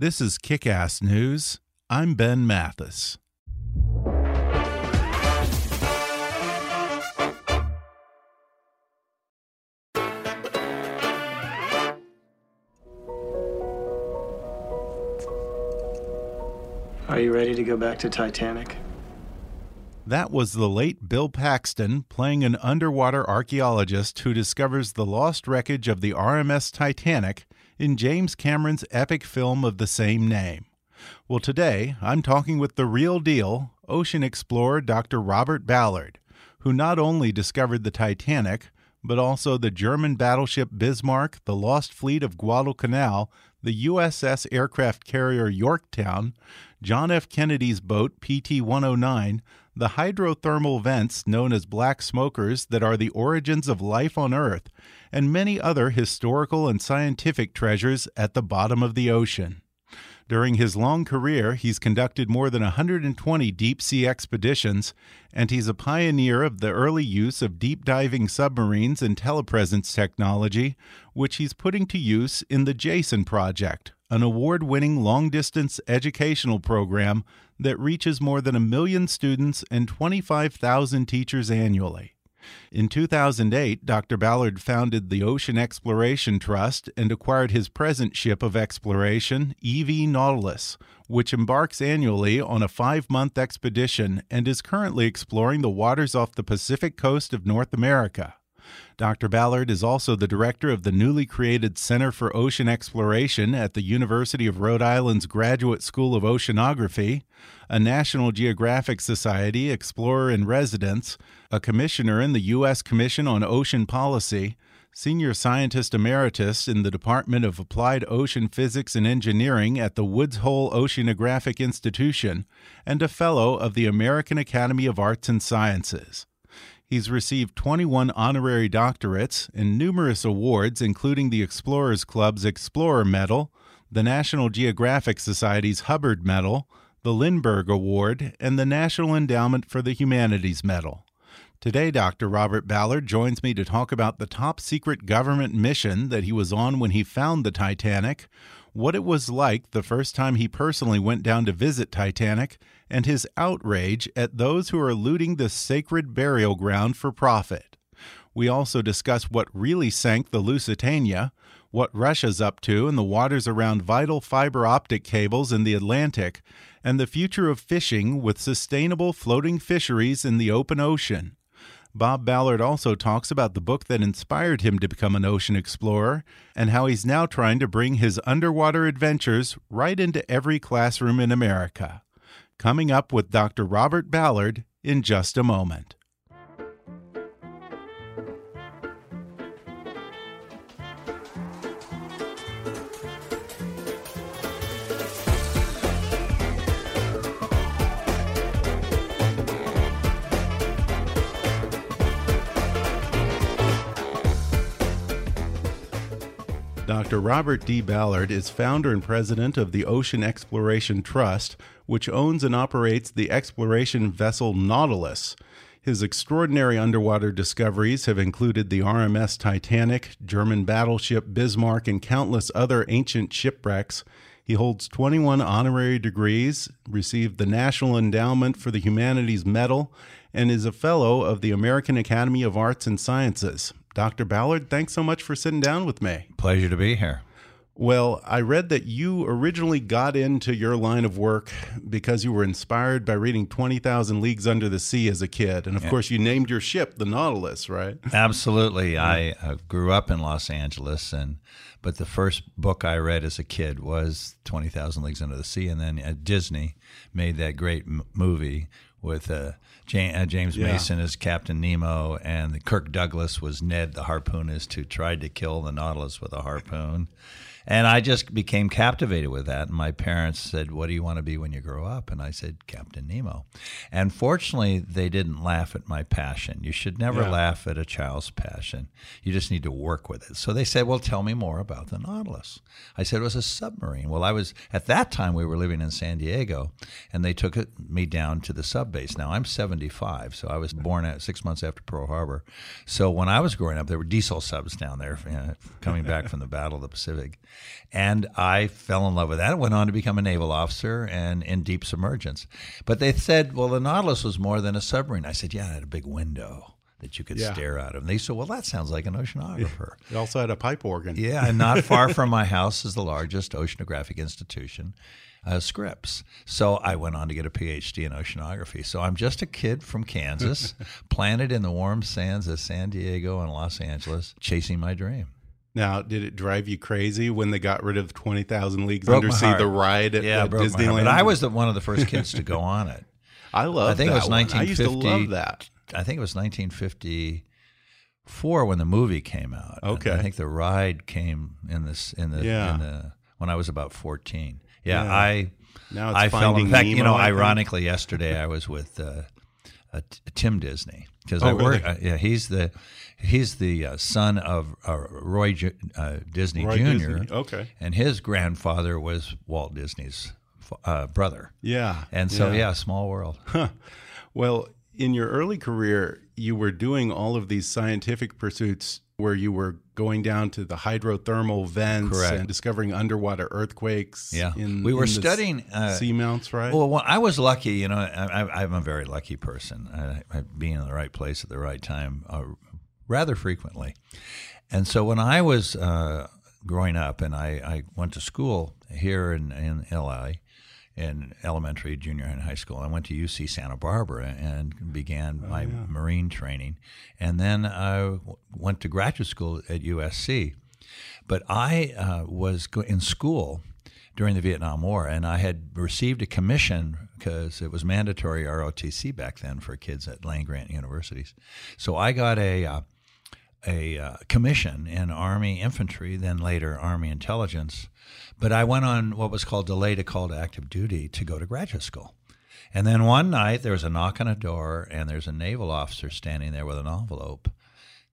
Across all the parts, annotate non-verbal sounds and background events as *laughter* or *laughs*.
This is Kick Ass News. I'm Ben Mathis. Are you ready to go back to Titanic? That was the late Bill Paxton playing an underwater archaeologist who discovers the lost wreckage of the RMS Titanic in James Cameron's epic film of the same name. Well, today I'm talking with the real deal, ocean explorer Dr. Robert Ballard, who not only discovered the Titanic, but also the German battleship Bismarck, the lost fleet of Guadalcanal, the USS aircraft carrier Yorktown, John F. Kennedy's boat PT 109, the hydrothermal vents known as black smokers that are the origins of life on Earth, and many other historical and scientific treasures at the bottom of the ocean. During his long career, he's conducted more than 120 deep sea expeditions, and he's a pioneer of the early use of deep diving submarines and telepresence technology, which he's putting to use in the JASON Project, an award winning long distance educational program that reaches more than a million students and 25,000 teachers annually. In 2008, Dr. Ballard founded the Ocean Exploration Trust and acquired his present ship of exploration, EV Nautilus, which embarks annually on a five month expedition and is currently exploring the waters off the Pacific coast of North America. Dr. Ballard is also the director of the newly created Center for Ocean Exploration at the University of Rhode Island's Graduate School of Oceanography, a National Geographic Society Explorer in Residence, a commissioner in the U.S. Commission on Ocean Policy, senior scientist emeritus in the Department of Applied Ocean Physics and Engineering at the Woods Hole Oceanographic Institution, and a fellow of the American Academy of Arts and Sciences. He's received 21 honorary doctorates and numerous awards, including the Explorers Club's Explorer Medal, the National Geographic Society's Hubbard Medal, the Lindbergh Award, and the National Endowment for the Humanities Medal. Today, Dr. Robert Ballard joins me to talk about the top secret government mission that he was on when he found the Titanic, what it was like the first time he personally went down to visit Titanic, and his outrage at those who are looting the sacred burial ground for profit. We also discuss what really sank the Lusitania, what Russia's up to in the waters around vital fiber optic cables in the Atlantic, and the future of fishing with sustainable floating fisheries in the open ocean. Bob Ballard also talks about the book that inspired him to become an ocean explorer and how he's now trying to bring his underwater adventures right into every classroom in America. Coming up with Dr. Robert Ballard in just a moment. Dr. Robert D. Ballard is founder and president of the Ocean Exploration Trust, which owns and operates the exploration vessel Nautilus. His extraordinary underwater discoveries have included the RMS Titanic, German battleship Bismarck, and countless other ancient shipwrecks. He holds 21 honorary degrees, received the National Endowment for the Humanities Medal, and is a fellow of the American Academy of Arts and Sciences. Dr. Ballard, thanks so much for sitting down with me. Pleasure to be here. Well, I read that you originally got into your line of work because you were inspired by reading 20,000 Leagues Under the Sea as a kid. And of yeah. course, you named your ship the Nautilus, right? Absolutely. I uh, grew up in Los Angeles, and but the first book I read as a kid was 20,000 Leagues Under the Sea. And then uh, Disney made that great movie with uh, James, uh, yeah. Mason as Captain Nemo, and Kirk Douglas was Ned, the harpoonist, who tried to kill the Nautilus with a harpoon. And I just became captivated with that. And my parents said, What do you want to be when you grow up? And I said, Captain Nemo. And fortunately, they didn't laugh at my passion. You should never yeah. laugh at a child's passion. You just need to work with it. So they said, Well, tell me more about the Nautilus. I said, It was a submarine. Well, I was, at that time, we were living in San Diego, and they took me down to the sub base. Now, I'm 75, so I was born at six months after Pearl Harbor. So when I was growing up, there were diesel subs down there you know, coming back from the Battle of the Pacific. And I fell in love with that. Went on to become a naval officer and in deep submergence. But they said, well, the Nautilus was more than a submarine. I said, yeah, it had a big window that you could yeah. stare out of. And they said, well, that sounds like an oceanographer. *laughs* It also had a pipe organ. *laughs* Yeah, and not far *laughs* from my house is the largest oceanographic institution. Uh, Scripps. So I went on to get a PhD in oceanography. So I'm just a kid from Kansas, planted in the warm sands of San Diego and Los Angeles, chasing my dream. Now, did it drive you crazy when they got rid of Twenty Thousand Leagues broke Undersea, the ride at, yeah, at Disneyland? But I was the, one of the first kids to go *laughs* on it. I love. I think it was 1950. I used to love that. I think it was 1954 when the movie came out. Okay. I think the ride came in this in the, yeah. in the when I was about 14. Yeah, yeah. I now I fell. In fact, Nemo, you know, ironically, yesterday I was with uh, uh, Tim Disney because oh, I work. Really? Uh, yeah, he's the he's the uh, son of uh, Roy uh, Disney Roy Jr. Disney. Okay, and his grandfather was Walt Disney's uh, brother. Yeah, and so yeah, yeah small world. *laughs* Huh. Well, in your early career, you were doing all of these scientific pursuits where you were going down to the hydrothermal vents Correct. and discovering underwater earthquakes. Yeah, in, we were in studying uh, seamounts, right? Well, well, I was lucky. You know, I, am a very lucky person. I, I, being in the right place at the right time uh, rather frequently. And so when I was uh, growing up and I, I, went to school here in, in LA, in elementary, junior, and high school. I went to UC Santa Barbara and began oh, my yeah. marine training. And then I went to graduate school at USC. But I uh, was in school during the Vietnam War, and I had received a commission because it was mandatory ROTC back then for kids at land grant universities. So I got a uh, a uh, commission in Army infantry, then later Army intelligence. But I went on what was called delayed to call to active duty to go to graduate school. And then one night there was a knock on a door, and there's a naval officer standing there with an envelope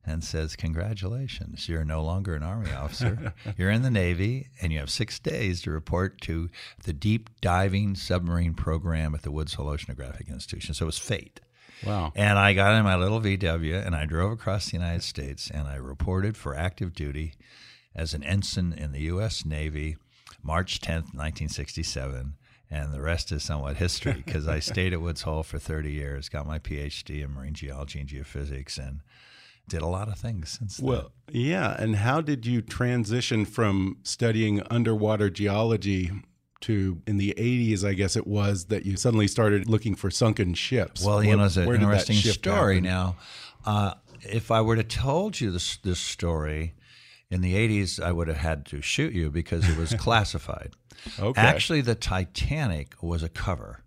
and says, Congratulations, you're no longer an Army officer. *laughs* you're in the Navy, and you have six days to report to the deep diving submarine program at the Woods Hole Oceanographic Institution. So it was fate. Wow. And I got in my little VW and I drove across the United States and I reported for active duty as an ensign in the U.S. Navy March 10th, 1967. And the rest is somewhat history because I *laughs* stayed at Woods Hole for 30 years, got my PhD in marine geology and geophysics, and did a lot of things since then. well, then. yeah. And how did you transition from studying underwater geology to in the 80s, I guess it was, that you suddenly started looking for sunken ships. Well, you know, it's an interesting story happen? now. Uh, if I were to told you this, this story in the 80s, I would have had to shoot you because it was *laughs* classified. okay. Actually, the Titanic was a cover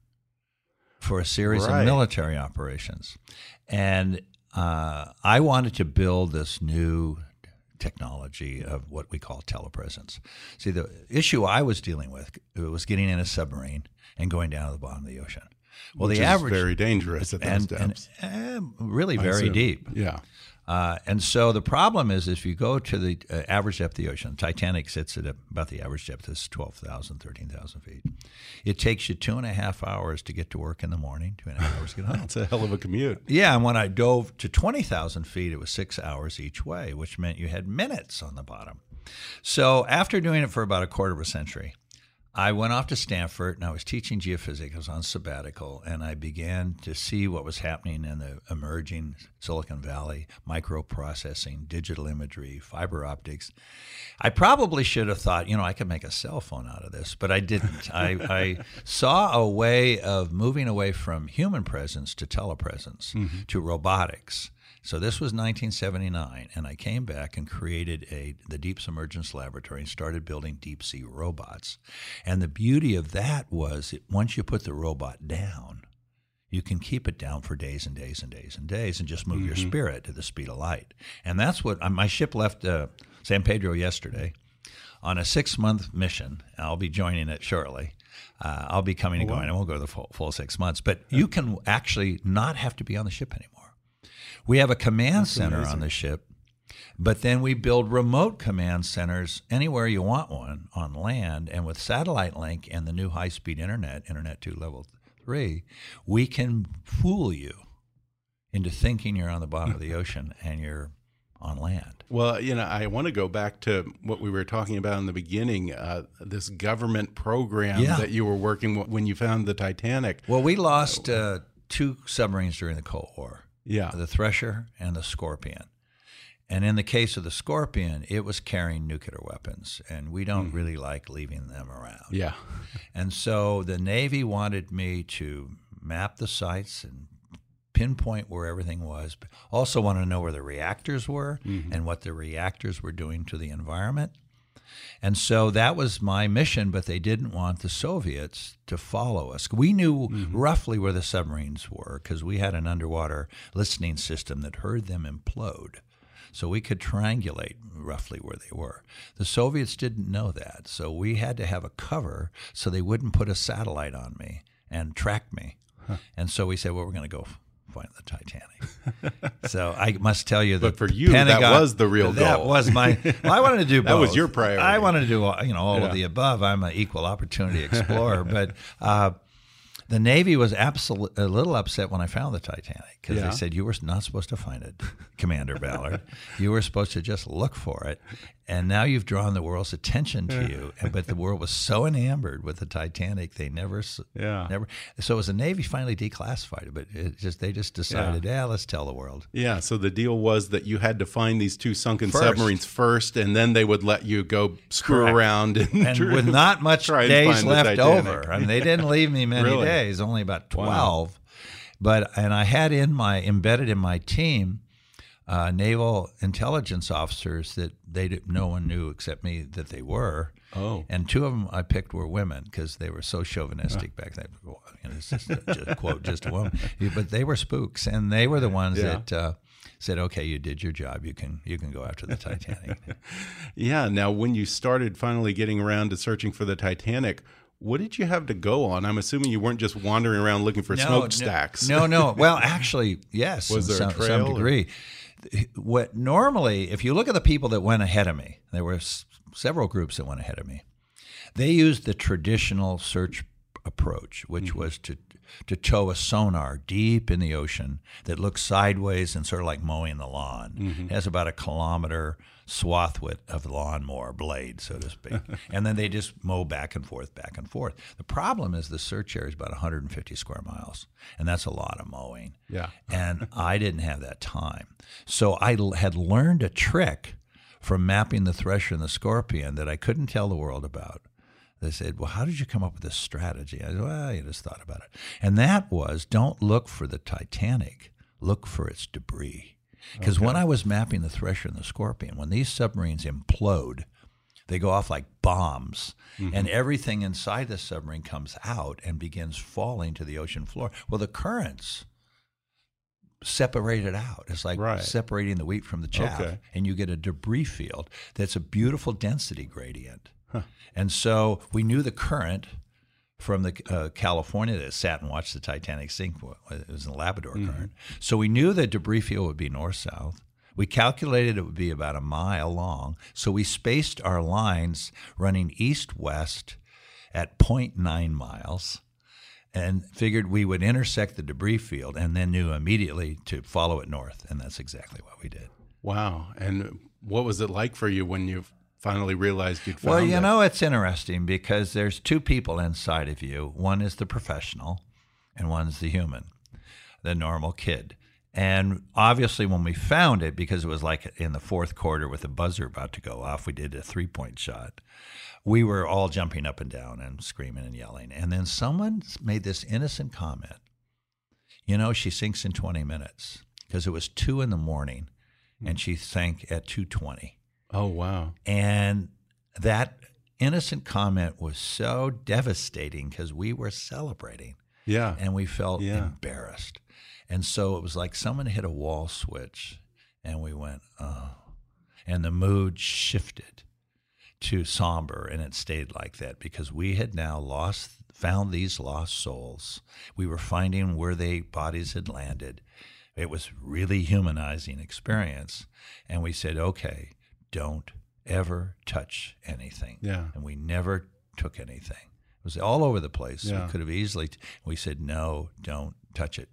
for a series right. of military operations. And uh, I wanted to build this new technology of what we call telepresence. See, the issue I was dealing with was getting in a submarine and going down to the bottom of the ocean. Well, Which the average very dangerous at those and, depths. And, uh, really very deep. Yeah. Uh, and so the problem is, if you go to the uh, average depth of the ocean, Titanic sits at about the average depth is 12,000, 13,000 feet. It takes you two and a half hours to get to work in the morning, two and a half hours to get *laughs* home. That's a hell of a commute. Yeah, and when I dove to 20,000 feet, it was six hours each way, which meant you had minutes on the bottom. So after doing it for about a quarter of a century, I went off to Stanford and I was teaching geophysics. I was on sabbatical and I began to see what was happening in the emerging Silicon Valley microprocessing, digital imagery, fiber optics. I probably should have thought, you know, I could make a cell phone out of this, but I didn't. I, *laughs* I, saw a way of moving away from human presence to telepresence, mm-hmm. to robotics. So this was 1979, and I came back and created a the Deep Submergence Laboratory and started building deep sea robots. And the beauty of that was that once you put the robot down, you can keep it down for days and days and days and days and just move mm-hmm. your spirit to the speed of light. And that's what my ship left uh, San Pedro yesterday on a six month mission. I'll be joining it shortly. Uh, I'll be coming and oh, going. I won't go the full, full six months, but you can actually not have to be on the ship anymore. We have a command That's center amazing. on the ship, but then we build remote command centers anywhere you want one on land. And with satellite link and the new high speed internet, Internet 2 level 3, we can fool you into thinking you're on the bottom of the *laughs* ocean and you're on land. Well, you know, I want to go back to what we were talking about in the beginning uh, this government program yeah. that you were working when you found the Titanic. Well, we lost uh, two submarines during the Cold War. Yeah. The Thresher and the Scorpion. And in the case of the Scorpion, it was carrying nuclear weapons, and we don't mm. really like leaving them around. Yeah. *laughs* and so the Navy wanted me to map the sites and pinpoint where everything was, but also want to know where the reactors were mm-hmm. and what the reactors were doing to the environment. And so that was my mission, but they didn't want the Soviets to follow us. We knew mm-hmm. roughly where the submarines were because we had an underwater listening system that heard them implode. So we could triangulate roughly where they were. The Soviets didn't know that. So we had to have a cover so they wouldn't put a satellite on me and track me. Huh. And so we said, well, we're going to go find the Titanic. *laughs* so I must tell you that. But for you, Pentagon, that was the real goal. That was my. *laughs* Well, I wanted to do both. that was your priority. I wanted to do you know all yeah. of the above. I'm an equal opportunity *laughs* explorer, but. Uh, the Navy was absolutely a little upset when I found the Titanic because yeah. they said you were not supposed to find it, Commander Ballard. you were supposed to just look for it, and now you've drawn the world's attention to you. And, but the world was so enamored with the Titanic, they never, yeah, never. So it was the Navy finally declassified it, but it just they just decided, yeah. yeah, let's tell the world. Yeah. So the deal was that you had to find these two sunken first. submarines first, and then they would let you go screw Correct. around and, and with not much *laughs* days left over. I mean, they didn't leave me many really? days only about 12. Wow. But, and I had in my, embedded in my team, uh, naval intelligence officers that they did, no one knew except me that they were. Oh. And two of them I picked were women because they were so chauvinistic back then. You know, just, just quote just a woman, but they were spooks, and they were the ones yeah. that uh, said, "Okay, you did your job. You can you can go after the Titanic." *laughs* yeah. Now, when you started finally getting around to searching for the Titanic, what did you have to go on? I'm assuming you weren't just wandering around looking for no, smokestacks. No, no. Well, *laughs* actually, yes. Was there some, a trail? Some degree. Or? What normally, if you look at the people that went ahead of me, there were s- several groups that went ahead of me. They used the traditional search approach, which mm-hmm. was to to tow a sonar deep in the ocean that looks sideways and sort of like mowing the lawn. Mm-hmm. It has about a kilometer swath width of the lawnmower blade, so to speak. *laughs* and then they just mow back and forth, back and forth. The problem is the search area is about 150 square miles, and that's a lot of mowing. Yeah. and I didn't have that time. So I had learned a trick from mapping the thresher and the scorpion that I couldn't tell the world about. They said, Well, how did you come up with this strategy? I said, Well, you just thought about it. And that was don't look for the Titanic, look for its debris. Because okay. when I was mapping the Thresher and the Scorpion, when these submarines implode, they go off like bombs, mm-hmm. and everything inside the submarine comes out and begins falling to the ocean floor. Well, the currents separate it out. It's like right. separating the wheat from the chaff, okay. and you get a debris field that's a beautiful density gradient. Huh. And so we knew the current from the uh, California that sat and watched the Titanic sink. It was in the Labrador mm-hmm. Current. So we knew the debris field would be north south. We calculated it would be about a mile long. So we spaced our lines running east west at 0.9 miles and figured we would intersect the debris field and then knew immediately to follow it north. And that's exactly what we did. Wow. And what was it like for you when you finally realized you'd found Well, you it. know, it's interesting because there's two people inside of you. One is the professional, and one's the human, the normal kid. And obviously, when we found it, because it was like in the fourth quarter with the buzzer about to go off, we did a three point shot. We were all jumping up and down and screaming and yelling. And then someone made this innocent comment. You know, she sinks in 20 minutes because it was two in the morning and hmm. she sank at 220. Oh wow. And that innocent comment was so devastating because we were celebrating Yeah. and we felt Yeah. embarrassed. And so it was like someone hit a wall switch and we went, oh. And the mood shifted to somber and it stayed like that because we had now lost found these lost souls. We were finding where they bodies had landed. It was really humanizing experience. And we said, okay, don't ever touch anything. Yeah. And we never took anything. It was all over the place. Yeah. We could have easily. we said no, don't touch it,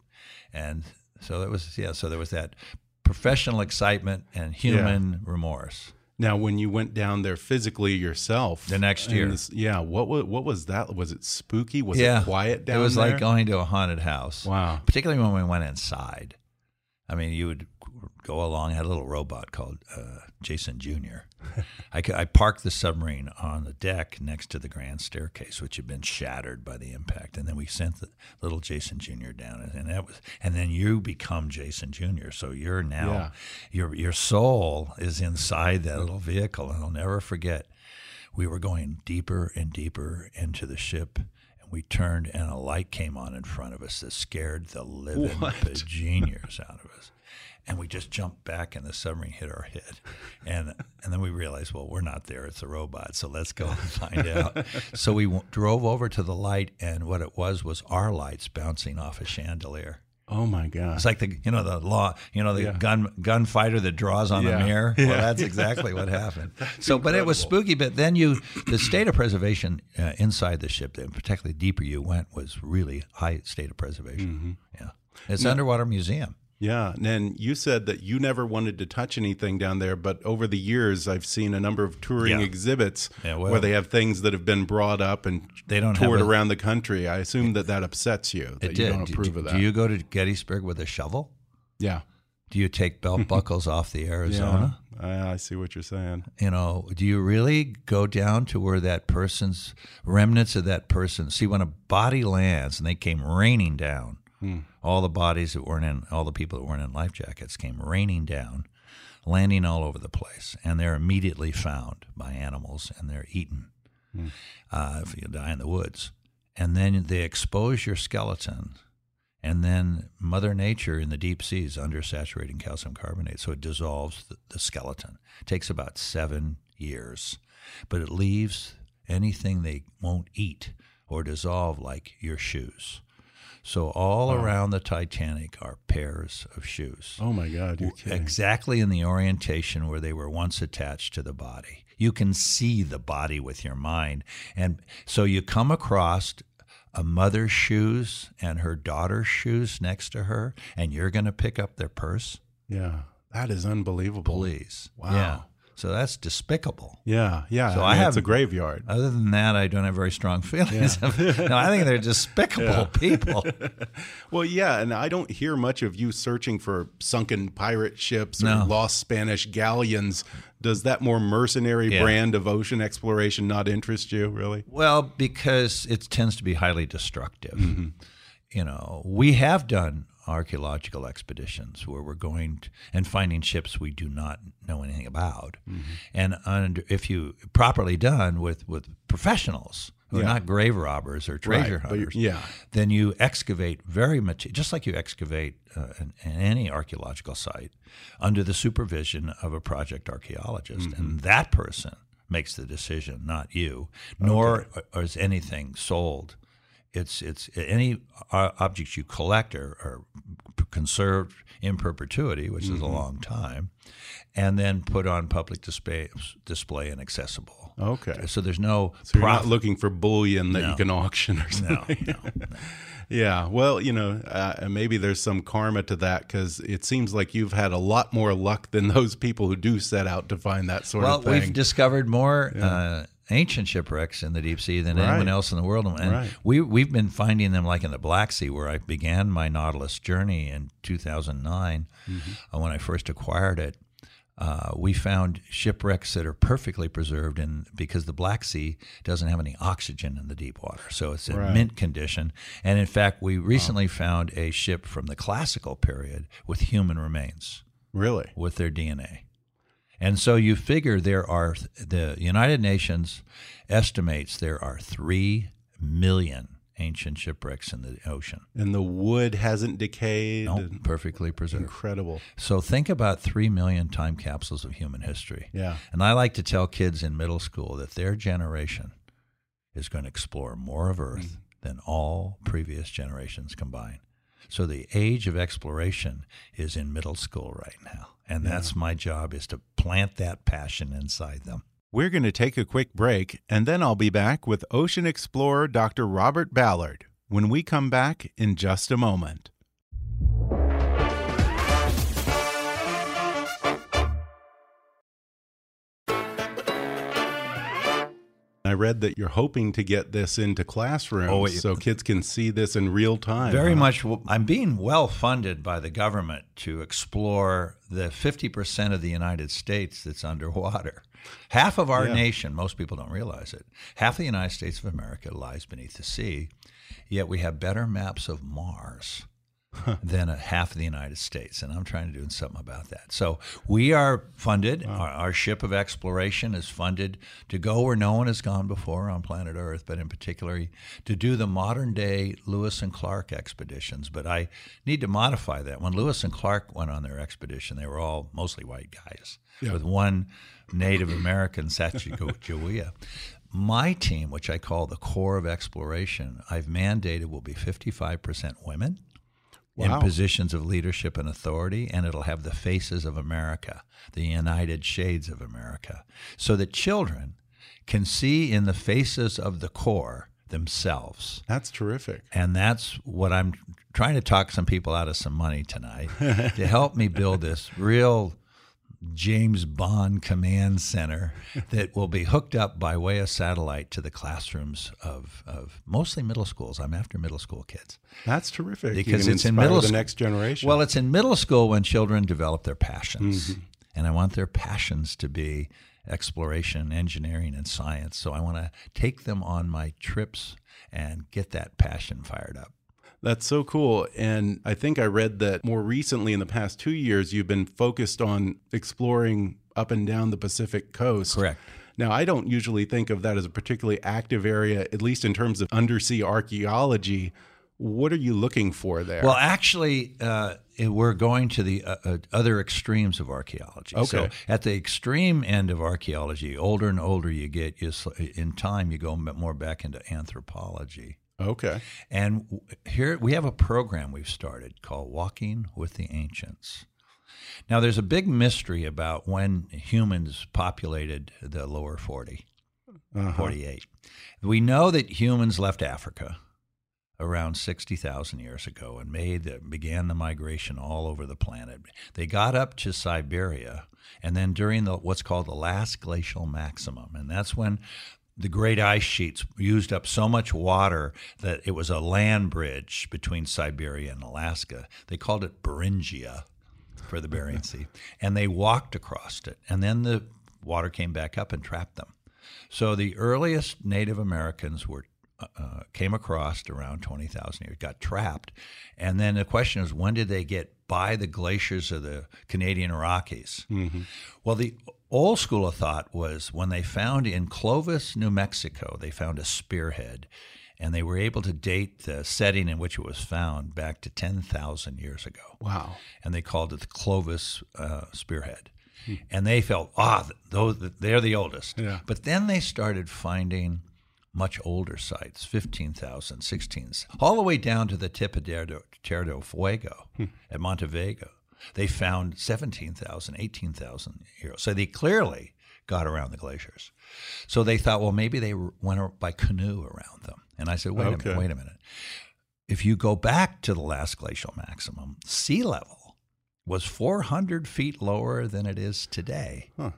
and so it was. Yeah. So there was that professional excitement and human remorse. Now, when you went down there physically yourself, The next year. this- yeah. What was what was that? Was it spooky? Was yeah. it quiet down It was there? like going to a haunted house. Wow. Particularly when we went inside. I mean, you would go along. I had a little robot called uh, Jason Jr. *laughs* I parked the submarine on the deck next to the grand staircase, which had been shattered by the impact, and then we sent the little Jason Jr. down, and that was, and then you become Jason Jr. So you're now, Yeah. your your soul is inside that little vehicle, and I'll never forget. We were going deeper and deeper into the ship, and we turned, and a light came on in front of us that scared the living *laughs* bejeeniers out of us. And we just jumped back, and the submarine hit our head, and and then we realized, well, we're not there; it's a robot. So let's go and find out. so we w- drove over to the light, and what it was was our lights bouncing off a chandelier. oh my God! It's like the you know the law you know the Yeah. gun gunfighter that draws on Yeah. a mirror. Well, Yeah. that's *laughs* exactly what happened. so, but it was spooky. But then you the state of preservation uh, inside the ship, and particularly deeper you went, was really high state of preservation. Mm-hmm. Yeah, it's an underwater museum. Yeah, and you said that you never wanted to touch anything down there, but over the years, I've seen a number of touring Yeah. exhibits Yeah, well- where they have things that have been brought up and They don't toured a- around the country. I assume that that upsets you. That It you did. don't approve do, of that. do you go to Gettysburg with a shovel? yeah. Do you take belt *laughs* buckles off the Arizona? Yeah, I, I see what you're saying. you know, do you really go down to where that person's remnants of that person? See, when a body lands and they came raining down, all the bodies that weren't in, all the people that weren't in life jackets came raining down, landing all over the place, and they're immediately found by animals and they're eaten uh, if you die in the woods. And then they expose your skeleton and then Mother Nature in the deep seas under saturating calcium carbonate, so it dissolves the, the skeleton. It takes about seven years, but it leaves anything they won't eat or dissolve, like your shoes. So all around the Titanic are pairs of shoes Oh my God, you're kidding. exactly in the orientation where they were once attached to the body. You can see the body with your mind. And so you come across a mother's shoes and her daughter's shoes next to her, and you're going to pick up their purse? yeah, that is unbelievable. Please. Wow. Yeah. So that's despicable. Yeah, yeah. So I I have- it's a graveyard. Other than that, I don't have very strong *laughs* feelings. no, I think they're despicable people. *laughs* Well, yeah, and I don't hear much of you searching for sunken pirate ships or No. lost Spanish galleons. Does that more mercenary Yeah. brand of ocean exploration not interest you, really? Well, because it tends to be highly destructive. Mm-hmm. You know, we have done archaeological expeditions where we're going to, and finding ships we do not know anything about, Mm-hmm. and under, if you properly done with with professionals who are Yeah. not grave robbers or treasure Right, hunters, yeah. then you excavate very much, just like you excavate uh, in, in any archaeological site, under the supervision of a project archaeologist, Mm-hmm. and that person makes the decision, not you. Nor is anything sold. It's it's any objects you collect are, are conserved in perpetuity, which is a long time, and then put on public display, display and accessible. Okay. So there's no So you're not looking for bullion that No. you can auction or no, something. no. *laughs* Yeah, well, you know, uh, maybe there's some karma to that because it seems like you've had a lot more luck than those people who do set out to find that sort well, of thing. Well, we've discovered more uh, ancient shipwrecks in the deep sea than anyone else in the world, and Right. we we've been finding them like in the Black Sea, where I began my Nautilus journey in 2009 Mm-hmm. uh, when I first acquired it. Uh, we found shipwrecks that are perfectly preserved, in because the Black Sea doesn't have any oxygen in the deep water, so it's in Right. mint condition. And in fact, we recently found a ship from the classical period with human remains really? with their DNA. And so you figure there are, the United Nations estimates there are 3 million ancient shipwrecks in the ocean. And the wood hasn't decayed. No, and- perfectly preserved. Incredible. So think about 3 million time capsules of human history. Yeah. And I like to tell kids in middle school that their generation is going to explore more of Earth mm. than all previous generations combined. So the age of exploration is in middle school right now. And that's my job is to plant that passion inside them. We're going to take a quick break, and then I'll be back with ocean explorer Dr. Robert Ballard when we come back in just a moment. Read that you're hoping to get this into classrooms Oh, so kids can see this in real time. Very huh? much. I'm being well funded by the government to explore the 50% of the United States that's underwater. Half of our Yeah. nation, most people don't realize it, half of the United States of America lies beneath the sea, yet we have better maps of Mars. *laughs* than a half of the United States, and I'm trying to do something about that. So we are funded. Our, our ship of exploration is funded to go where no one has gone before on planet Earth, but in particular to do the modern day Lewis and Clark expeditions. But I need to modify that. When Lewis and Clark went on their expedition, they were all mostly white guys with one Native American, Sacagawea. My team, which I call the Corps of exploration, I've mandated will be 55% women Wow. in positions of leadership and authority, and it'll have the faces of America, the united shades of America, so that children can see in the faces of the Corps themselves. That's terrific. And that's what I'm trying to talk some people out of some money tonight *laughs* to help me build this real James Bond command center *laughs* that will be hooked up by way of satellite to the classrooms of, of mostly middle schools. I'm after middle school kids. That's terrific. Because it's in middle the next generation. Well, it's in middle school when children develop their passions. Mm-hmm. And I want their passions to be exploration, engineering, and science. So I want to take them on my trips and get that passion fired up. That's so cool. And I think I read that more recently, in the past two years, you've been focused on exploring up and down the Pacific coast. Correct. Now, I don't usually think of that as a particularly active area, at least in terms of undersea archaeology. What are you looking for there? Well, actually, uh, we're going to the uh, uh, other extremes of archaeology. So, Okay. at the extreme end of archaeology, older and older you get, you, in time you go more back into anthropology. Okay. And here we have a program we've started called Walking with the Ancients. Now, there's a big mystery about when humans populated the lower 40, uh-huh. 48. We know that humans left Africa around 60,000 years ago and made the, began the migration all over the planet. They got up to Siberia and then during the what's called the last glacial maximum and that's when the great ice sheets used up so much water that it was a land bridge between Siberia and Alaska. They called it Beringia for the Bering *laughs* Sea. And they walked across it. And then the water came back up and trapped them. So the earliest Native Americans were uh, came across around 20,000 years, got trapped. And then the question is, when did they get by the glaciers of the Canadian Rockies? Well, the old school of thought was when they found in Clovis, New Mexico, they found a spearhead. And they were able to date the setting in which it was found back to 10,000 years ago Wow. and they called it the Clovis uh, spearhead. And they felt, ah, those they're the oldest. Yeah. But then they started finding much older sites 15,000, 16, all the way down to the tip of Tierra Tierra del Fuego at Monte Verde. They found 17,000, 18,000 years. So they clearly got around the glaciers. So they thought, well, maybe they went by canoe around them. And I said, wait a minute, wait a minute. If you go back to the last glacial maximum, sea level was 400 feet lower than it is today. Huh.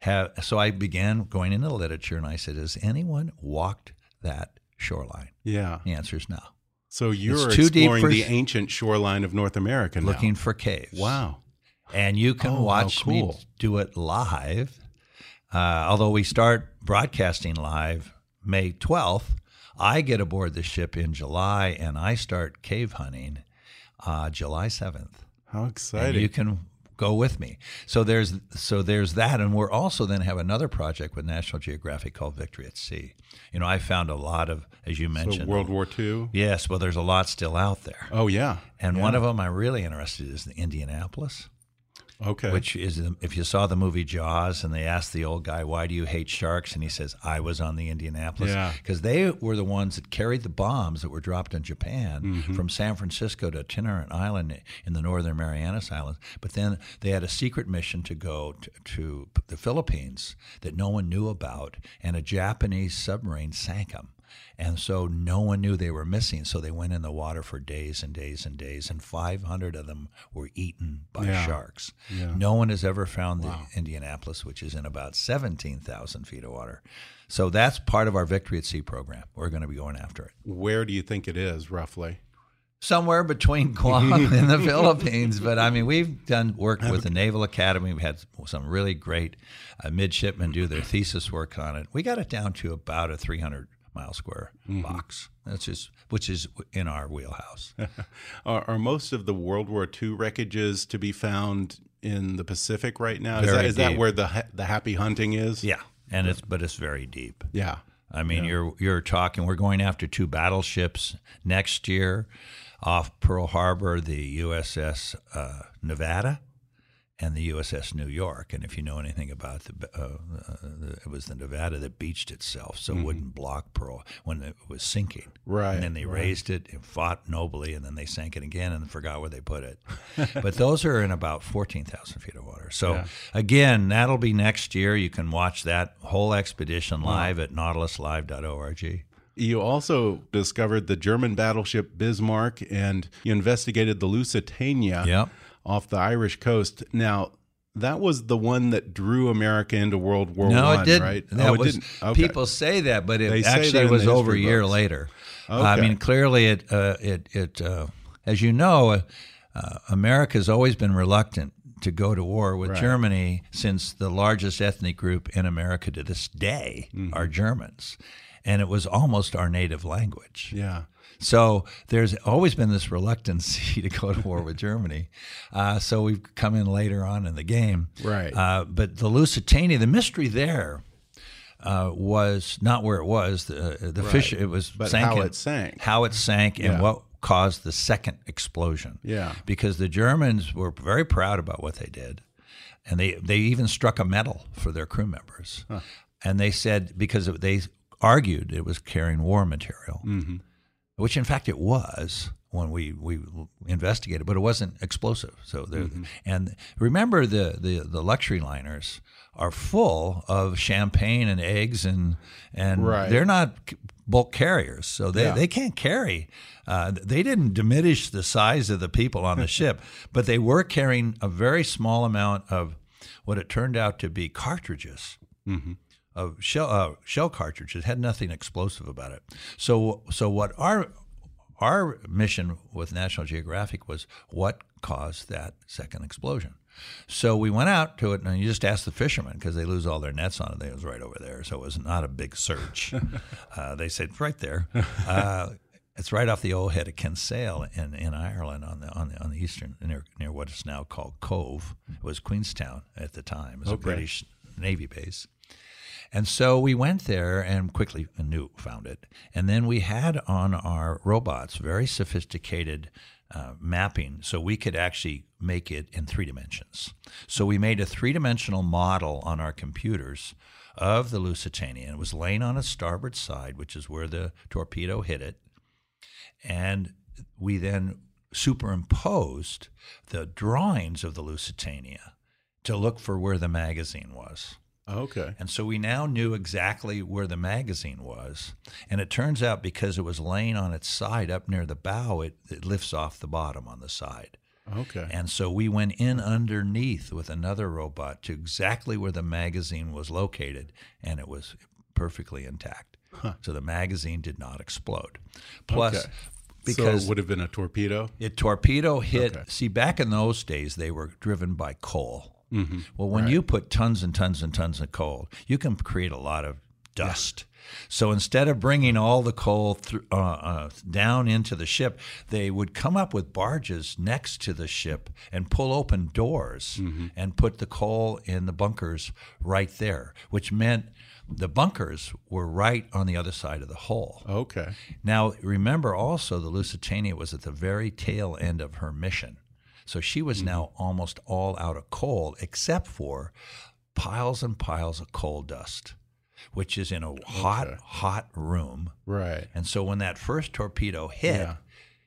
Have, so I began going into the literature and I said, has anyone walked that shoreline? Yeah. The answer is no. So you're too deep exploring for the ancient shoreline of North America now. Looking for caves. Wow. And you can Oh, watch me do it live. Uh, although we start broadcasting live May 12th, I get aboard the ship in July and I start cave hunting uh, July 7th. How and exciting. you can go with me. So there's so there's that, and we're also then have another project with National Geographic called Victory at Sea. You know, I found a lot of, as you so mentioned, World War II? Yes, well, there's a lot still out there, Oh, yeah. and Yeah. one of them I'm really interested in is the Indianapolis. Okay. Which is, if you saw the movie Jaws and they asked the old guy, why do you hate sharks? And he says, I was on the Indianapolis. Yeah. Because they were the ones that carried the bombs that were dropped in Japan Mm-hmm. from San Francisco to Tinian Island in the northern Marianas Islands. But then they had a secret mission to go to, to the Philippines that no one knew about, and a Japanese submarine sank them. And so no one knew they were missing. So they went in the water for days and days and days, and 500 of them were eaten by Yeah. sharks. Yeah. No one has ever found the Indianapolis, which is in about 17,000 feet of water. So that's part of our Victory at Sea program. We're going to be going after it. Where do you think it is, roughly? Somewhere between *laughs* Guam and the *laughs* Philippines. But I mean, we've done work with the Naval Academy. We've had some really great uh, midshipmen do their thesis work on it. We got it down to about a 300 mile square box. That's just, which is in our wheelhouse. *laughs* Are, are most of the World War II wreckages to be found in the Pacific right now? Is, that, is that where the the happy hunting is? yeah. And it's, but it's very deep. Yeah. I mean, you're you're talking. We're going after two battleships next year, off Pearl Harbor, the USS uh, Nevada, and the USS New York. And if you know anything about the, uh, uh, it was the Nevada that beached itself, so it wouldn't block Pearl when it was sinking. Right, And then they right. raised it and fought nobly, and then they sank it again and forgot where they put it. *laughs* but those are in about fourteen thousand feet of water. So Yeah. again, that'll be next year. You can watch that whole expedition live at nautiluslive.org. You also discovered the German battleship Bismarck and you investigated the Lusitania Yep. Off the Irish coast. Now, that was the one that drew America into World War No, One, it didn't. right? That oh, it was, didn't. Okay. People say that, but it that actually was over a year books. later. I mean, clearly, it uh, it it uh, as you know, uh, uh, America's always been reluctant to go to war with Right. Germany since the largest ethnic group in America to this day Mm-hmm. are Germans, and it was almost our native language. yeah. So there's always been this reluctancy *laughs* to go to war with Germany. Uh, so we've come in later on in the game. Right. Uh, but the Lusitania, the mystery there uh, was not where it was. The, the fish, it was But sank how it sank. How it sank Yeah. and what caused the second explosion. Yeah. Because the Germans were very proud about what they did. And they, they even struck a medal for their crew members. And they said, because they argued it was carrying war material Mm-hmm. Which in fact it was when we, we investigated, but it wasn't explosive. So there, Mm-hmm. and remember the, the, the luxury liners are full of champagne and eggs and and Right. they're not bulk carriers, so they, Yeah. they can't carry. Uh, they didn't diminish the size of the people on the *laughs* ship, but they were carrying a very small amount of what it turned out to be cartridges of shell uh, shell cartridges had nothing explosive about it. So so what our our mission with National Geographic was what caused that second explosion. So we went out to it, and you just ask the fishermen because they lose all their nets on it. It was right over there, so it was not a big search. *laughs* uh, they said right there. *laughs* Uh, it's right off the old head of Kinsale in, in Ireland on the on the on the eastern near near what is now called Cobh. It was Queenstown at the time. It was a British Navy base. And so we went there and quickly knew found it. And then we had on our robots very sophisticated uh, mapping so we could actually make it in three dimensions. So we made a three dimensional model on our computers of the Lusitania. It was laying on its starboard side, which is where the torpedo hit it. And we then superimposed the drawings of the Lusitania to look for where the magazine was. Okay. And so we now knew exactly where the magazine was. And it turns out because it was laying on its side up near the bow, it, it lifts off the bottom on the side. Okay. And so we went in underneath with another robot to exactly where the magazine was located, and it was perfectly intact. So the magazine did not explode. Plus, Okay. because so it would have been a torpedo. it torpedo hit. Okay. See, back in those days, they were driven by coal. Mm-hmm. Well, when you put tons and tons and tons of coal, you can create a lot of dust. So instead of bringing all the coal through, uh, uh, down into the ship, they would come up with barges next to the ship and pull open doors Mm-hmm. and put the coal in the bunkers right there, which meant the bunkers were right on the other side of the hull. Okay. Now, remember also, the Lusitania was at the very tail end of her mission. So she was mm-hmm. now almost all out of coal, except for piles and piles of coal dust, which is in a hot, Okay. hot room. Right. And so when that first torpedo hit, Yeah.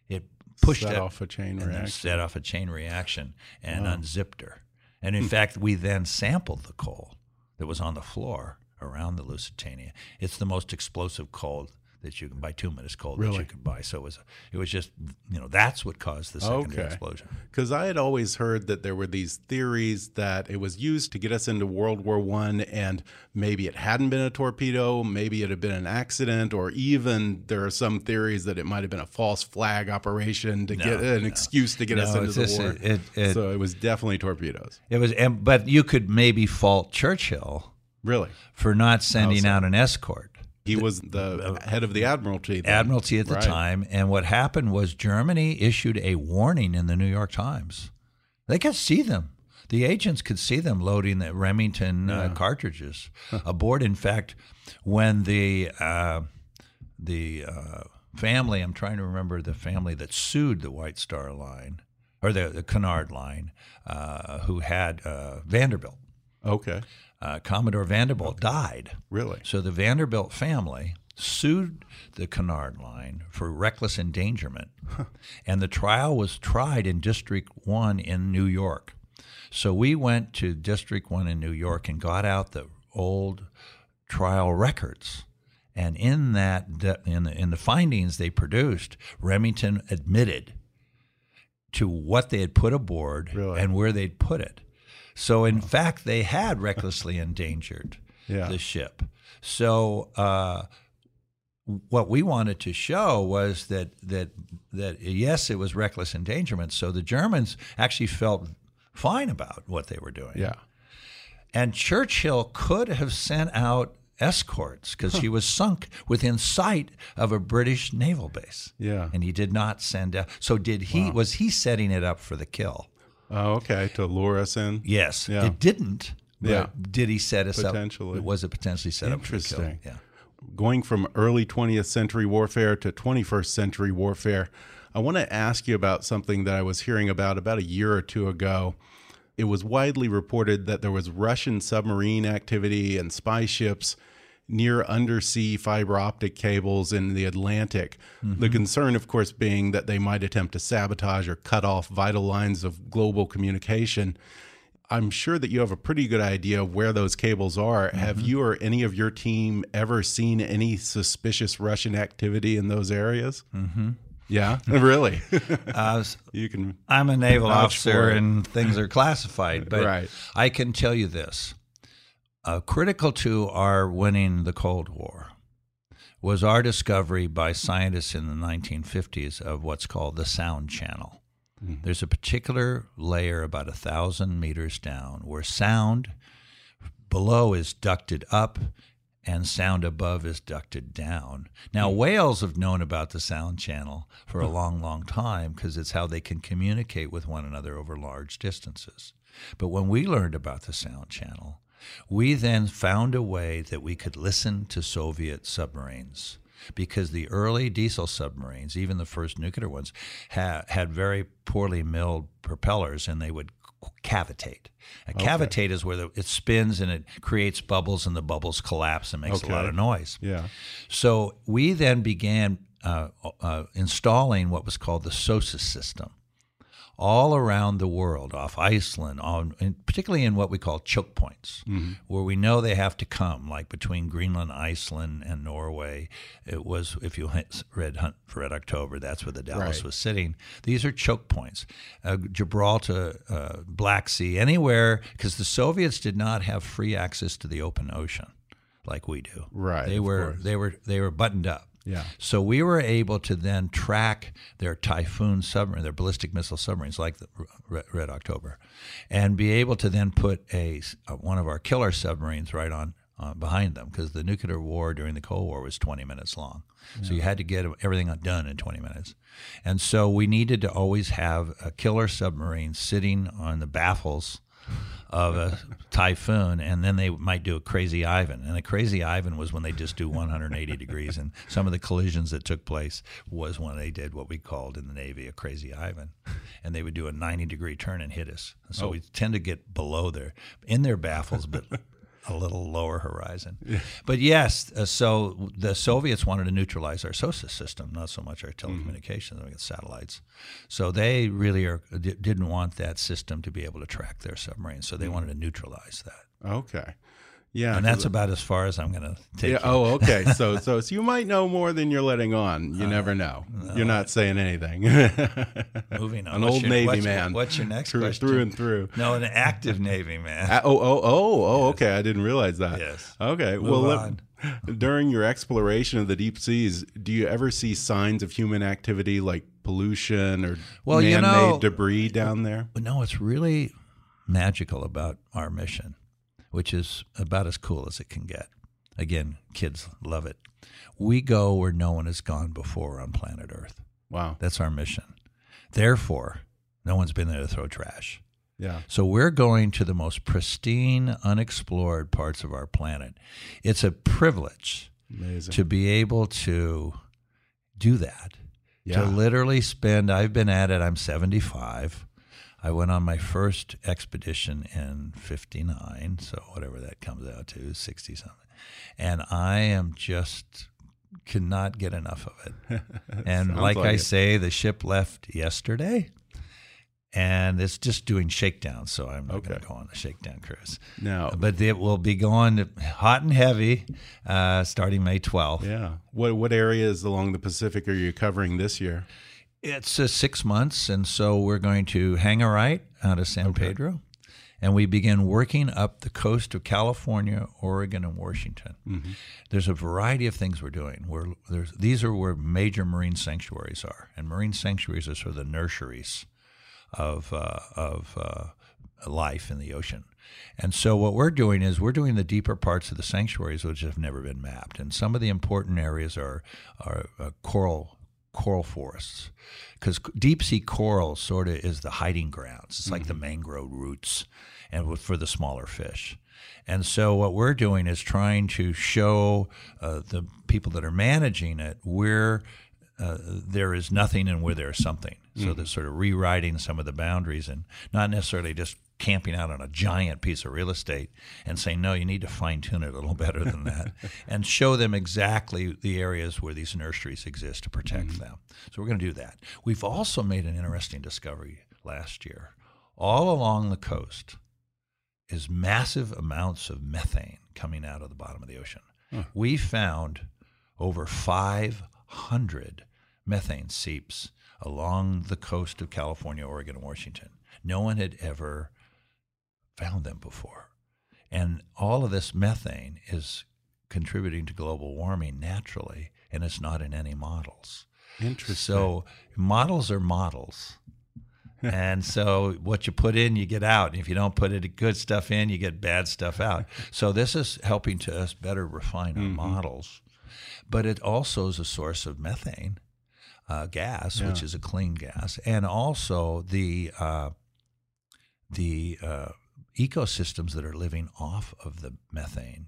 it pushed Set it off a chain and then reaction. set off a chain reaction and unzipped her. And in hmm. fact, we then sampled the coal that was on the floor around the Lusitania. It's the most explosive coal that you can buy, bituminous coal that Really? you can buy. So it was, it was just, you know, that's what caused the secondary Okay. explosion. Because I had always heard that there were these theories that it was used to get us into World War One, and maybe it hadn't been a torpedo, maybe it had been an accident, or even there are some theories that it might have been a false flag operation to get an excuse to get us into the war. it- it- so it was definitely torpedoes. It was, and, but you could maybe fault Churchill Really, for not sending out an escort. He was the head of the admiralty. then, Admiralty at the right? time. And what happened was Germany issued a warning in the New York Times. They could see them. The agents could see them loading the Remington uh, cartridges *laughs* aboard. In fact, when the uh, the uh, family, I'm trying to remember the family that sued the White Star Line or the, the Cunard Line, uh, who had uh, Vanderbilt, Okay, uh, Commodore Vanderbilt died. really. So the Vanderbilt family sued the Cunard Line for reckless endangerment, and the trial was tried in District 1 in New York. So we went to District 1 in New York and got out the old trial records. And in that, in the, in the findings they produced, Remington admitted to what they had put aboard Really? and where they'd put it. So, in fact, they had recklessly endangered *laughs* Yeah. the ship. So, uh, what we wanted to show was that that that yes, it was reckless endangerment. So the Germans actually felt fine about what they were doing. Yeah. And Churchill could have sent out escorts because he was sunk within sight of a British naval base. Yeah. And he did not send out. So did he? Was he setting it up for the kill? Oh, okay. To lure us in. Yes. Yeah. It didn't. But Yeah. Did he set us up? Potentially. up? Was a potentially set up the kill? Interesting. Yeah. going from early 20th century warfare to 21st century warfare, I want to ask you about something that I was hearing about about a year or two ago. It was widely reported that there was Russian submarine activity and spy ships near undersea fiber optic cables in the Atlantic. The concern, of course, being that they might attempt to sabotage or cut off vital lines of global communication. I'm sure that you have a pretty good idea of where those cables are. Have you or any of your team ever seen any suspicious Russian activity in those areas? Mm-hmm. Yeah, *laughs* really. *laughs* Uh, you can. I'm a naval officer and things are classified, *laughs* but Right. I can tell you this. Uh, critical to our winning the Cold War was our discovery by scientists in the 1950s of what's called the sound channel. Mm-hmm. There's a particular layer about a thousand meters down where sound below is ducted up and sound above is ducted down. Now, mm. whales have known about the sound channel for a mm. long, long time because it's how they can communicate with one another over large distances. But when we learned about the sound channel, we then found a way that we could listen to Soviet submarines because the early diesel submarines, even the first nuclear ones, ha- had very poorly milled propellers and they would cavitate. A cavitate is where the, it spins and it creates bubbles and the bubbles collapse and makes a lot of noise. Yeah. So we then began uh, uh, installing what was called the SOSUS system all around the world, off Iceland, on, particularly in what we call choke points, where we know they have to come, like between Greenland, Iceland, and Norway. It was, if you read Hunt for Red October, that's where the Dallas Right. was sitting. These are choke points. Uh, Gibraltar, uh, Black Sea, anywhere, because the Soviets did not have free access to the open ocean like we do. Right, They were they were they were buttoned up. Yeah. So we were able to then track their Typhoon submarine, their ballistic missile submarines, like the Red, October, and be able to then put a uh, one of our killer submarines right on uh, behind them because the nuclear war during the Cold War was 20 minutes long. So you had to get everything done in 20 minutes, and so we needed to always have a killer submarine sitting on the baffles of a typhoon, and then they might do a crazy Ivan. And a crazy Ivan was when they just do 180 degrees. And some of the collisions that took place was when they did what we called in the Navy a crazy Ivan, and they would do a 90 degree turn and hit us. So oh. we tend to get below there in their baffles, but. A little lower horizon, but yes. Uh, so the Soviets wanted to neutralize our SOSUS system, not so much our telecommunications, we got satellites. So they really are di- didn't want that system to be able to track their submarines. So they wanted to neutralize that, Okay. Yeah. and that's about as far as I'm going to take. Yeah. you. Oh, okay. *laughs* So, so, so you might know more than you're letting on. You never know. You're not saying anything. *laughs* Moving on. An What's old your- Navy what's- man. What's your next through, question? Through and through. No, an active Navy man. Uh, oh, oh, oh, oh. Okay, I didn't realize that. Yes. Okay. Move well, let- on. *laughs* during your exploration of the deep seas, do you ever see signs of human activity like pollution or Well, man-made know- debris down there? No, it's really magical about our mission, which is about as cool as it can get. Again, kids love it. We go where no one has gone before on planet Earth. Wow. That's our mission. Therefore, no one's been there to throw trash. Yeah. So we're going to the most pristine, unexplored parts of our planet. It's a privilege Amazing. to be able to do that. Yeah. To literally spend, I've been at it, I'm 75. I went on my first expedition in 59, so whatever that comes out to, 60 something. And I am just cannot get enough of it. *laughs* and like, like I it. say, the ship left yesterday. And it's just doing shakedown, so I'm not going to go on a shakedown cruise. No. But it will be going hot and heavy uh, starting May 12th. yeah. What what areas along the Pacific are you covering this year? It's uh, six months, and so we're going to hang a right out of San Pedro, and we begin working up the coast of California, Oregon, and Washington. There's a variety of things we're doing. We're, there's, these are where major marine sanctuaries are, and marine sanctuaries are sort of the nurseries of uh, of uh, life in the ocean. And so what we're doing is we're doing the deeper parts of the sanctuaries which have never been mapped. And some of the important areas are are uh, coral coral forests because deep sea coral sort of is the hiding grounds. It's like the mangrove roots and with- for the smaller fish. And so what we're doing is trying to show uh, the people that are managing it where uh, there is nothing and where there's something. So they're sort of rewriting some of the boundaries and not necessarily just camping out on a giant piece of real estate and saying, no, you need to fine tune it a little better than that *laughs* and show them exactly the areas where these nurseries exist to protect mm-hmm. them. So we're going to do that. We've also made an interesting discovery last year. All along the coast is massive amounts of methane coming out of the bottom of the ocean. We found over 500 methane seeps along the coast of California, Oregon, and Washington. No one had ever found them before. And all of this methane is contributing to global warming naturally, and it's not in any models. Interesting. So models are models. *laughs* and so what you put in, you get out. And if you don't put it good stuff in, you get bad stuff out. *laughs* So this is helping to us better refine our models. But it also is a source of methane uh, gas, which is a clean gas, and also the uh, the uh, ecosystems that are living off of the methane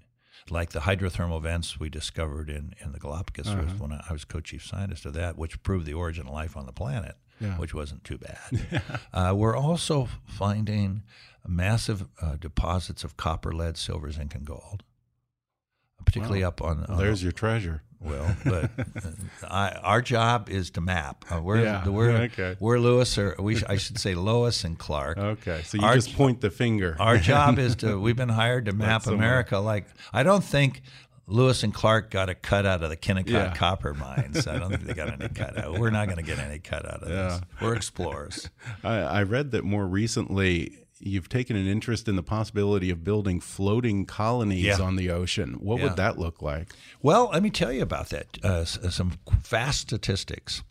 like the hydrothermal vents we discovered in, in the Galapagos Uh-huh. when I was co-chief scientist of that, which proved the origin of life on the planet, Yeah. which wasn't too bad. *laughs* uh, we're also finding massive uh, deposits of copper, lead, silver, zinc, and gold, particularly up on. There's your treasure. well, but *laughs* uh, I, our job is to map. Uh, we're Yeah, we're okay. we're Lewis, or we sh- I should say Lois and Clark. Okay, so you Our- just point the finger. Our *laughs* job is to. We've been hired to map. America. Like I don't think Lewis and Clark got a cut out of the Kennecott Yeah. copper mines. I don't think they got any cut out. We're not going to get any cut out of *laughs* this. We're explorers. I, I read that more recently you've taken an interest in the possibility of building floating colonies Yeah. on the ocean. What Yeah. would that look like? Well, let me tell you about that. Uh, some fast statistics.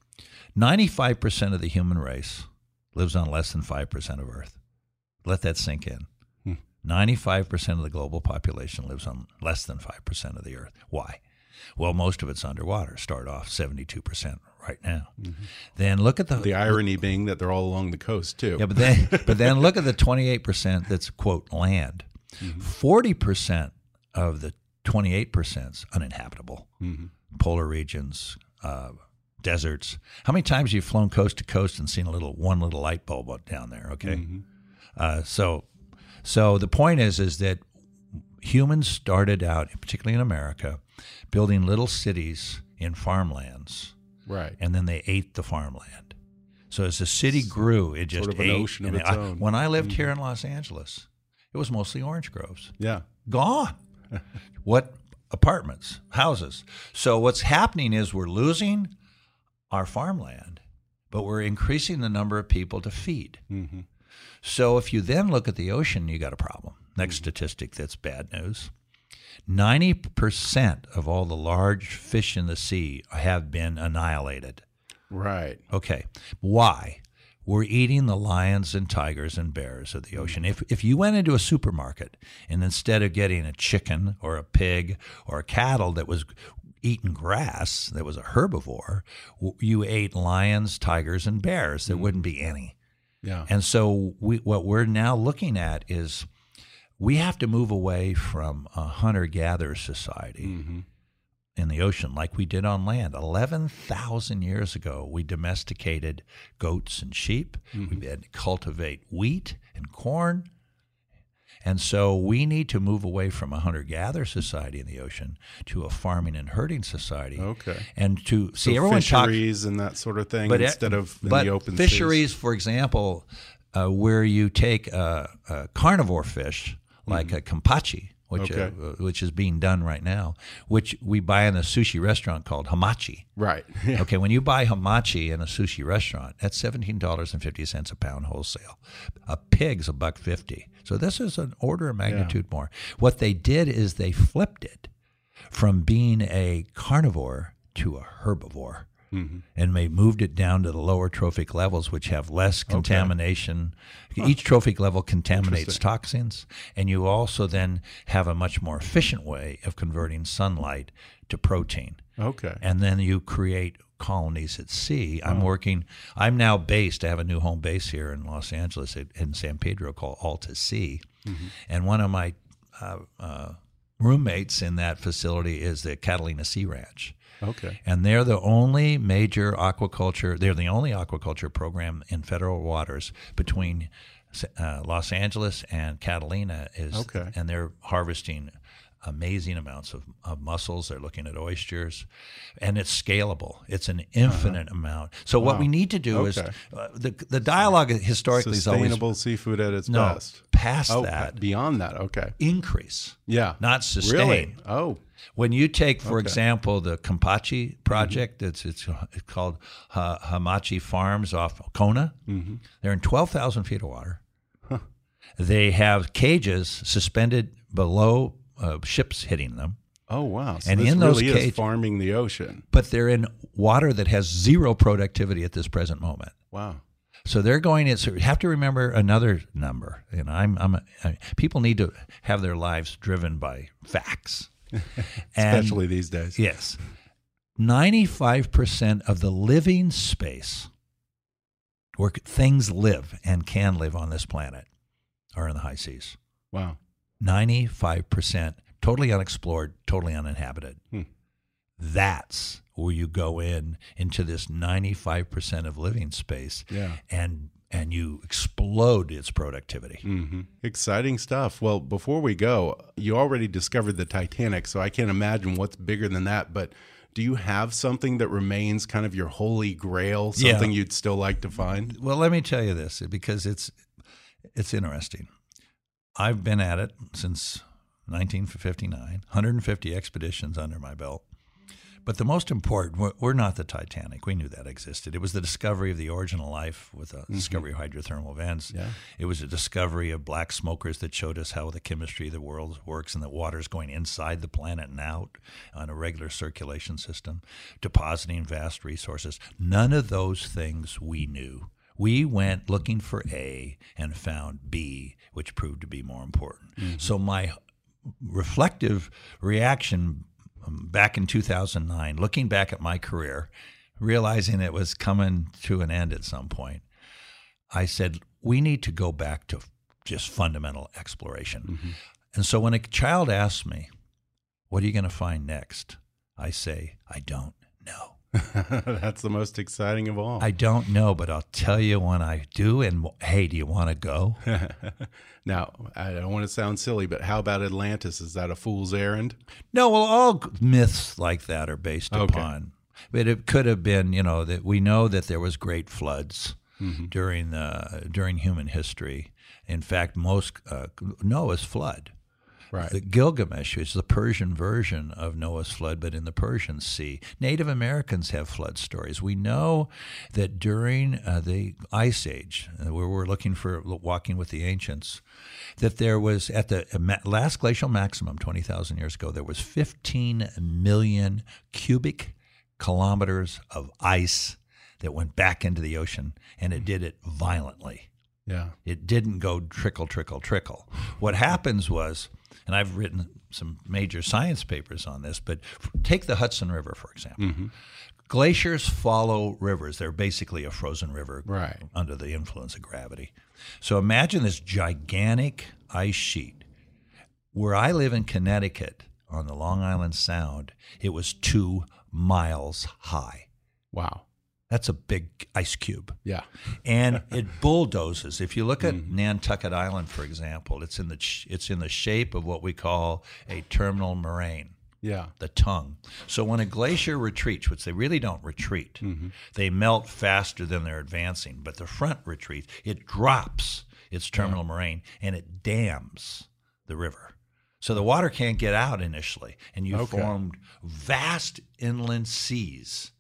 Ninety-five percent of the human race lives on less than five percent of Earth. Let that sink in. Ninety-five percent of the global population lives on less than five percent of the Earth. Why? Well, most of it's underwater. Start off seventy-two percent right now. Then look at the The irony being that they're all along the coast too. yeah, but then *laughs* but then look at the twenty eight percent that's quote land. 40 percent of the twenty eight percent uninhabitable. Polar regions, uh, deserts. How many times you've you flown coast to coast and seen a little one little light bulb down there? Okay, uh, so so the point is is that humans started out, particularly in America, building little cities in farmlands right. and then they ate the farmland. So as the city grew, it just sort of an ate. ocean of and its I- own. When I lived here in Los Angeles, it was mostly orange groves. Yeah. Gone. *laughs* what apartments, houses. So what's happening is we're losing our farmland, but we're increasing the number of people to feed. Mm-hmm. So if you then look at the ocean, you got a problem. Next Mm-hmm. statistic that's bad news. 90% of all the large fish in the sea have been annihilated. Right. Okay. Why? We're eating the lions and tigers and bears of the mm. ocean. If, if you went into a supermarket and instead of getting a chicken or a pig or a cattle that was eating grass, that was a herbivore, you ate lions, tigers, and bears, there mm. wouldn't be any. Yeah. And so we, what we're now looking at is we have to move away from a hunter gatherer society in the ocean like we did on land. 11,000 years ago, we domesticated goats and sheep. We had to cultivate wheat and corn. And so we need to move away from a hunter gatherer society in the ocean to a farming and herding society. Okay. And to see so everyone talk fisheries and that sort of thing but it- instead of in but the open seas. fisheries, for example, uh, where you take a, a carnivore fish like a kampachi, which Mm-hmm. Okay. uh, which is being done right now, which we buy in a sushi restaurant called hamachi. Right. *laughs* Okay, when you buy hamachi in a sushi restaurant, that's seventeen dollars and fifty cents a pound wholesale. A pig's a buck fifty. So this is an order of magnitude more. What they did is they flipped it from being a carnivore to a herbivore. And they moved it down to the lower trophic levels, which have less contamination. Each trophic level contaminates toxins, and you also then have a much more efficient way of converting sunlight to protein Okay. and then you create colonies at sea. I'm working. I'm now based. I have a new home base here in Los Angeles at, in San Pedro called AltaSea, and one of my uh, uh, roommates in that facility is the Catalina Sea Ranch. Okay. And they're the only major aquaculture. They're the only aquaculture program in federal waters between uh, Los Angeles and Catalina. Is Okay. and they're harvesting amazing amounts of, of mussels. They're looking at oysters, and it's scalable. It's an infinite amount. So what we need to do is uh, the the dialogue historically is always Sustainable seafood at its no best. past Oh, that beyond that. Okay. increase, Yeah. not sustain. Really? Oh. When you take, for Okay. example, the Kampachi project, it's, it's it's called ha- Hamachi Farms off Kona. They're in twelve thousand feet of water. They have cages suspended below uh, ships hitting them, Oh wow. So And this in those really cage- is farming the ocean. but they're in water that has zero productivity at this present moment. Wow. So they're going in. So you have to remember another number. You know, I'm, I'm. I, people need to have their lives driven by facts. *laughs* And- Especially these days. Yes. 95% of the living space where things live and can live on this planet are in the high seas. Wow. 95% totally unexplored, totally uninhabited. Hmm. That's where you go in into this 95% of living space Yeah. and and you explode its productivity. hmm Exciting stuff. Well, before we go, you already discovered the Titanic, so I can't imagine what's bigger than that. But do you have something that remains kind of your holy grail, Yeah. something you'd still like to find? Well, let me tell you this because it's it's interesting. I've been at it since 1959, 150 expeditions under my belt. But the most important, we're, we're not the Titanic. We knew that existed. It was the discovery of the origin of life with the discovery of hydrothermal vents. Yeah. It was a discovery of black smokers that showed us how the chemistry of the world works and that water is going inside the planet and out on a regular circulation system, depositing vast resources. None of those things we knew. We went looking for A and found B, which proved to be more important. Mm-hmm. So my reflective reaction Um, back in 2009, looking back at my career, realizing it was coming to an end at some point, I said, we need to go back to just fundamental exploration. Mm-hmm. And so when a child asks me, what are you going to find next? I say, I don't know. *laughs* That's the most exciting of all. I don't know, but I'll tell you when I do. And hey, do you want to go? *laughs* now, I don't want to sound silly, but how about Atlantis? Is that a fool's errand? No, well, all myths like that are based Okay. upon. But it could have been, you know, that we know that there was great floods Mm-hmm. during the during human history. In fact, most uh, Noah's flood. Right. The Gilgamesh is the Persian version of Noah's flood, but in the Persian Sea. Native Americans have flood stories. We know that during uh, the Ice Age, uh, where we're looking for walking with the ancients, that there was at the uh, last glacial maximum 20,000 years ago, there was 15 million cubic kilometers of ice that went back into the ocean, and it did it violently. Yeah. It didn't go trickle, trickle, trickle. What happens was, and I've written some major science papers on this, but take the Hudson River, for example. Mm-hmm. Glaciers follow rivers. They're basically a frozen river Right. under the influence of gravity. So imagine this gigantic ice sheet. Where I live in Connecticut on the Long Island Sound, it was two miles high. Wow. That's a big ice cube Yeah. and it bulldozes. If you look at mm-hmm. Nantucket Island, for example, it's in the it's in the shape of what we call a terminal moraine, Yeah. the tongue. So when a glacier retreats, which they really don't retreat, mm-hmm. they melt faster than they're advancing. But the front retreats, it drops its terminal moraine and it dams the river. So the water can't get out initially, and you Okay. formed vast inland seas.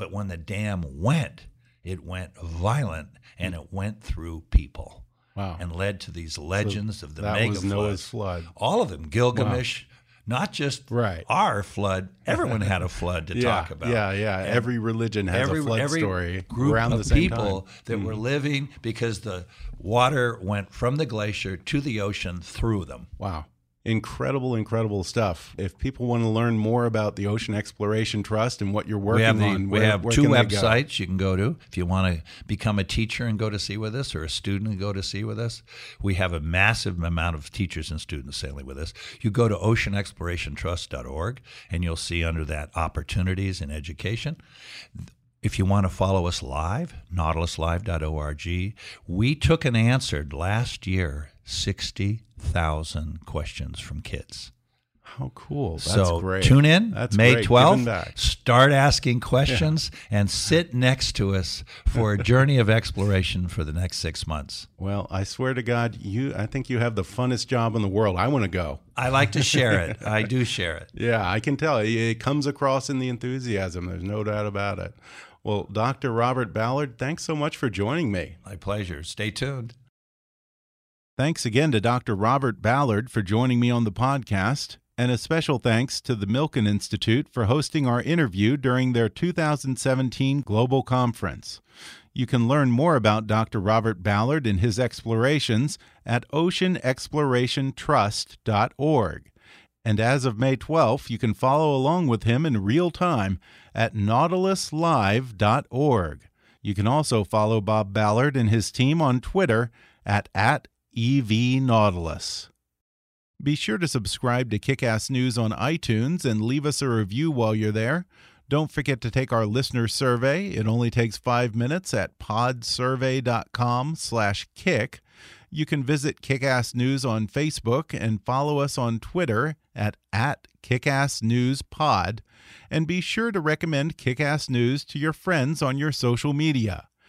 But when the dam went, it went violent and hmm. it went through people Wow. and led to these legends of the that mega was Noah's floods. flood. All of them, Gilgamesh, not just Right. our flood. Everyone had a *laughs* flood to yeah. talk about. Yeah. Yeah. And every religion has every, a flood every story group around of the same people time. that were hmm. living because the water went from the glacier to the ocean through them. Wow. Incredible, incredible stuff. If people want to learn more about the Ocean Exploration Trust and what you're working we have, the, on, we have two can they go? websites you can go to if you want to become a teacher and go to sea with us or a student and go to sea with us. We have a massive amount of teachers and students sailing with us. You go to oceanexplorationtrust.org and you'll see under that opportunities in education. If you want to follow us live, nautiluslive.org, we took and answered last year 60,000 questions from kids. How cool. That's so great. tune in That's May great. 12th. Start asking questions and sit next to us for a journey of exploration for the next six months. Well, I swear to God, you I think you have the funnest job in the world. I want to go. I like to share it. *laughs* I do share it. Yeah, I can tell. It comes across in the enthusiasm. There's no doubt about it. Well, Dr. Robert Ballard, thanks so much for joining me. My pleasure. Stay tuned. Thanks again to Dr. Robert Ballard for joining me on the podcast, and a special thanks to the Milken Institute for hosting our interview during their 2017 Global Conference. You can learn more about Dr. Robert Ballard and his explorations at oceanexplorationtrust.org. And as of May 12th, you can follow along with him in real time at nautiluslive.org. You can also follow Bob Ballard and his team on Twitter at, at EVNautilus. Be sure to subscribe to Kickass News on iTunes and leave us a review while you're there. Don't forget to take our listener survey. It only takes five minutes at podsurvey.com/kick. You can visit Kickass News on Facebook and follow us on Twitter at, at KickassNewsPod. And be sure to recommend Kickass News to your friends on your social media.